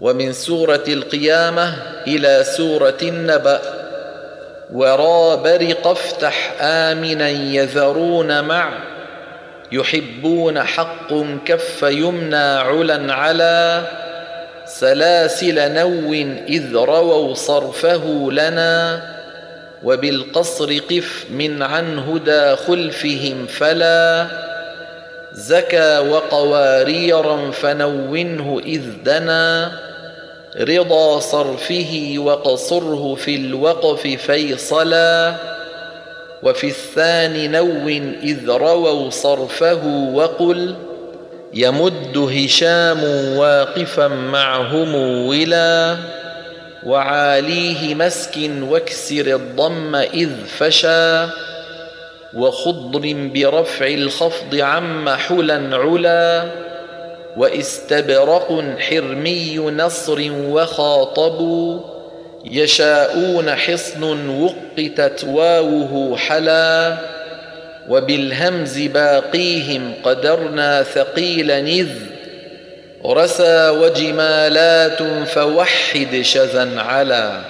ومن سورة القيامة إلى سورة النبأ. ورا برق افتح آمنا يذرون مع يحبون حق كف يمنى علا على. سلاسل نو إذ رووا صرفه لنا. وبالقصر قف من عن هدى خلفهم فلا. زكى وقواريرا فنونه إذ دنا رضا صرفه وقصره في الوقف فيصلا وفي الثاني نو إذ رووا صرفه وقل يمد هشام واقفا معهم ولا وعاليه مسك واكسر الضم إذ فشى وخضر برفع الخفض عم حلا علا واستبرق حرمي نصر وخاطبوا يشاءون حصن وقتت واوه حلا وبالهمز باقيهم قدرنا ثقيلا إذ رسى وجمالات فوحد شذا علا